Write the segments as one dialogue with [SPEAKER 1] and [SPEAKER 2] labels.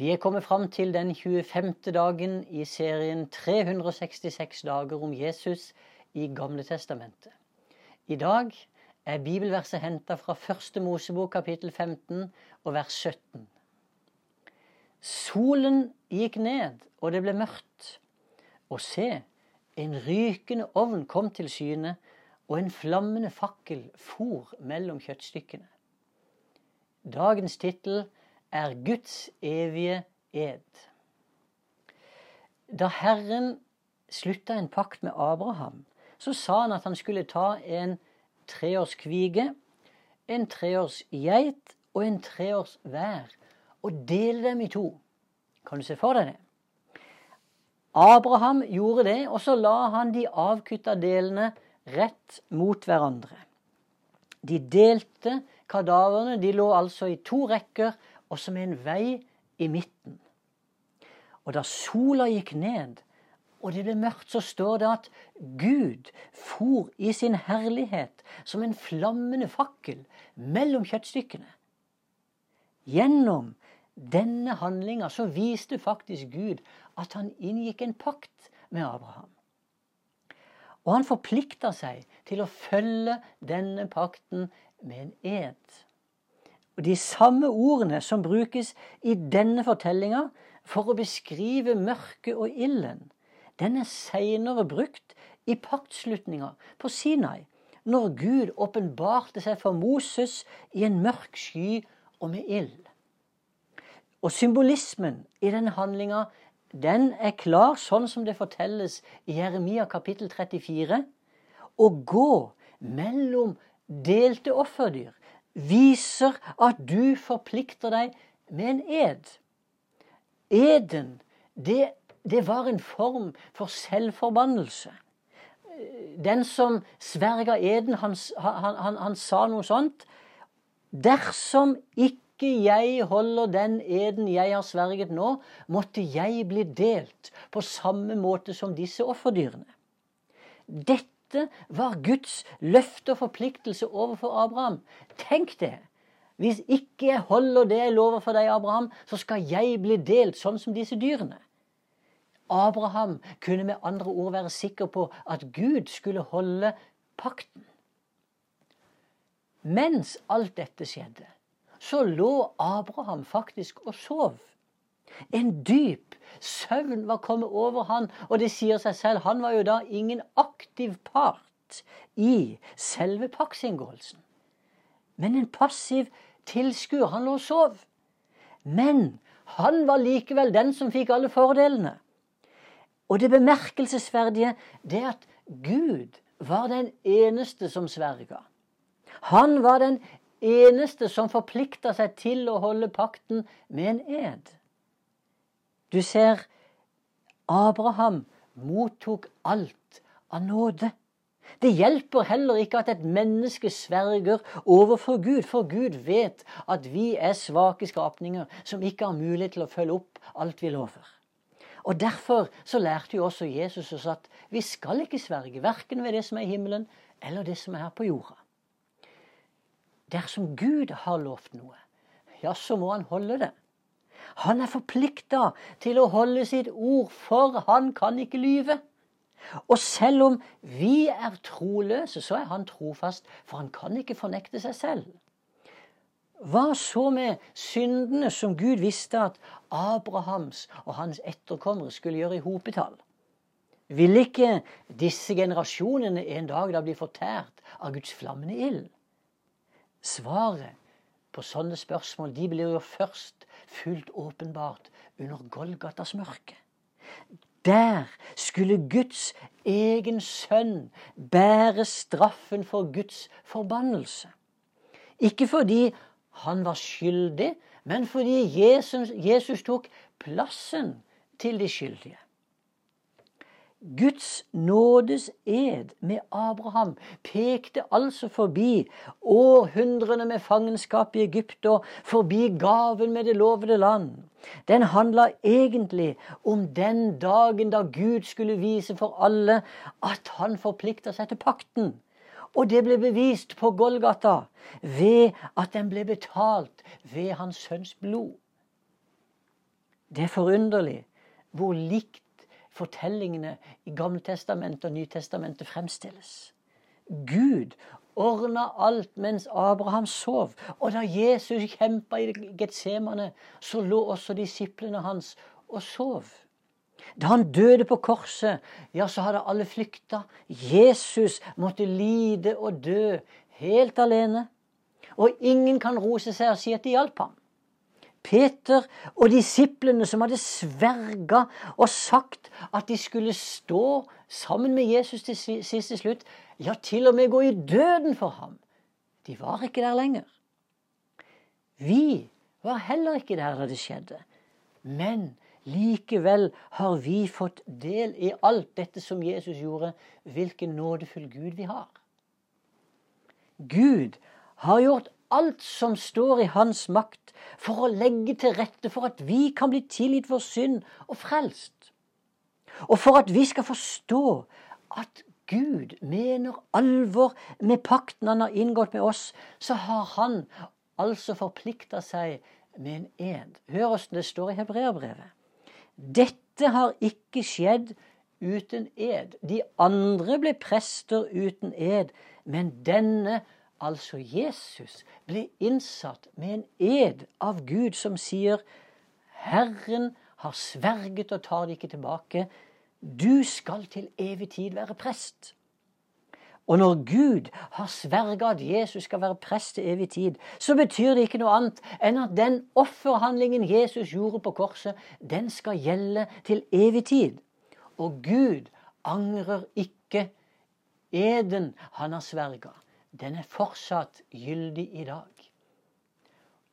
[SPEAKER 1] Vi er kommet fram til den 25. dagen i serien 366 dager om Jesus i Gamle Testamentet. I dag er bibelverset henta fra første Mosebok kapittel 15 og vers 17. Solen gikk ned, og det ble mørkt. Og se, en rykende ovn kom til syne, og en flammende fakkel for mellom kjøttstykkene. Dagens tittel er Guds evige ed. Da Herren slutta en pakt med Abraham, så sa han at han skulle ta en treårskvige, en treårsgeit og en treårs vær og dele dem i to. Kan du se for deg det? Abraham gjorde det, og så la han de avkutta delene rett mot hverandre. De delte kadaverne. De lå altså i to rekker, og som en vei i midten. Og da sola gikk ned, og det ble mørkt, så står det at Gud for i sin herlighet som en flammende fakkel mellom kjøttstykkene. Gjennom denne handlinga så viste faktisk Gud at han inngikk en pakt med Abraham. Og han forplikta seg til å følge denne pakten med en ed. Og De samme ordene som brukes i denne fortellinga for å beskrive mørket og ilden, den er seinere brukt i paktslutninga på Sinai, når Gud åpenbarte seg for Moses i en mørk sky og med ild. Og symbolismen i denne handlinga den er klar, sånn som det fortelles i Jeremia kapittel 34. Å gå mellom delte offerdyr viser at du forplikter deg med en ed. Eden, det, det var en form for selvforbannelse. Den som sverga eden, han, han, han, han sa noe sånt. Dersom ikke jeg holder den eden jeg har sverget nå, måtte jeg bli delt på samme måte som disse offerdyrene. Dette var Guds løfte og forpliktelse overfor Abraham. Tenk det! Hvis ikke jeg holder det jeg lover for deg, Abraham, så skal jeg bli delt sånn som disse dyrene. Abraham kunne med andre ord være sikker på at Gud skulle holde pakten. Mens alt dette skjedde, så lå Abraham faktisk og sov. En dyp søvn var kommet over han, og det sier seg selv, han var jo da ingen aktiv part i selve paktsinngåelsen. Men en passiv tilskuer. Han lå og sov. Men han var likevel den som fikk alle fordelene. Og det bemerkelsesverdige det er at Gud var den eneste som sverga. Han var den eneste som forplikta seg til å holde pakten med en ed. Du ser, Abraham mottok alt av nåde. Det hjelper heller ikke at et menneske sverger overfor Gud, for Gud vet at vi er svake skapninger som ikke har mulighet til å følge opp alt vi lover. Og Derfor så lærte jo også Jesus oss at vi skal ikke sverge, verken ved det som er i himmelen eller det som er her på jorda. Dersom Gud har lovt noe, ja, så må han holde det. Han er forplikta til å holde sitt ord, for han kan ikke lyve. Og selv om vi er troløse, så er han trofast, for han kan ikke fornekte seg selv. Hva så med syndene som Gud visste at Abrahams og hans etterkommere skulle gjøre i hopetall? Vil ikke disse generasjonene en dag da bli fortært av Guds flammende ild? Svaret på sånne spørsmål de blir jo først fullt åpenbart under Golgatas mørke. Der skulle Guds egen sønn bære straffen for Guds forbannelse. Ikke fordi han var skyldig, men fordi Jesus, Jesus tok plassen til de skyldige. Guds nådes ed med Abraham pekte altså forbi århundrene med fangenskap i Egypt og forbi gaven med det lovede land. Den handla egentlig om den dagen da Gud skulle vise for alle at han forplikta seg til pakten. Og det ble bevist på Golgata ved at den ble betalt ved hans sønns blod. Det er forunderlig hvor likt fortellingene i Gammeltestamentet og Nytestamentet fremstilles. Gud ordna alt mens Abraham sov. Og da Jesus kjempa i Getsemane, så lå også disiplene hans og sov. Da han døde på korset, ja, så hadde alle flykta. Jesus måtte lide og dø helt alene. Og ingen kan rose seg og si at de hjalp ham. Peter og disiplene som hadde sverga og sagt at de skulle stå sammen med Jesus til siste slutt, ja, til og med gå i døden for ham, de var ikke der lenger. Vi var heller ikke der da det skjedde. Men likevel har vi fått del i alt dette som Jesus gjorde. Hvilken nådefull Gud vi har. Gud har gjort alt som står i hans makt for å legge til rette for at vi kan bli tilgitt vår synd og frelst. Og for at vi skal forstå at Gud mener alvor med pakten han har inngått med oss, så har han altså forplikta seg med en ed. Hør åssen det står i hebreerbrevet. Dette har ikke skjedd uten ed. De andre ble prester uten ed, men denne altså Jesus, ble innsatt med en ed av Gud som sier Herren har sverget og tar det ikke tilbake. Du skal til evig tid være prest. Og når Gud har sverga at Jesus skal være prest til evig tid, så betyr det ikke noe annet enn at den offerhandlingen Jesus gjorde på korset, den skal gjelde til evig tid. Og Gud angrer ikke eden han har sverga den er fortsatt gyldig i dag.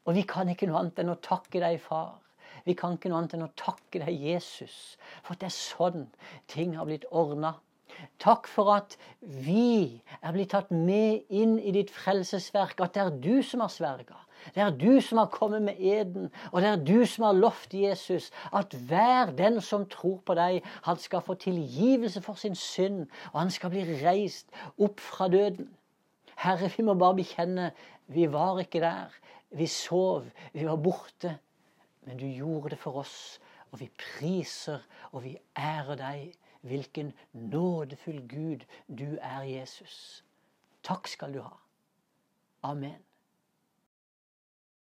[SPEAKER 1] Og vi kan ikke noe annet enn å takke deg, far. Vi kan ikke noe annet enn å takke deg, Jesus, for at det er sånn ting har blitt ordna. Takk for at vi er blitt tatt med inn i ditt frelsesverk, at det er du som har sverga. Det er du som har kommet med eden, og det er du som har lovt Jesus at hver den som tror på deg, han skal få tilgivelse for sin synd, og han skal bli reist opp fra døden. Herre, vi må bare bekjenne vi var ikke der. Vi sov, vi var borte. Men du gjorde det for oss, og vi priser og vi ærer deg. Hvilken nådefull Gud du er, Jesus. Takk skal du ha. Amen.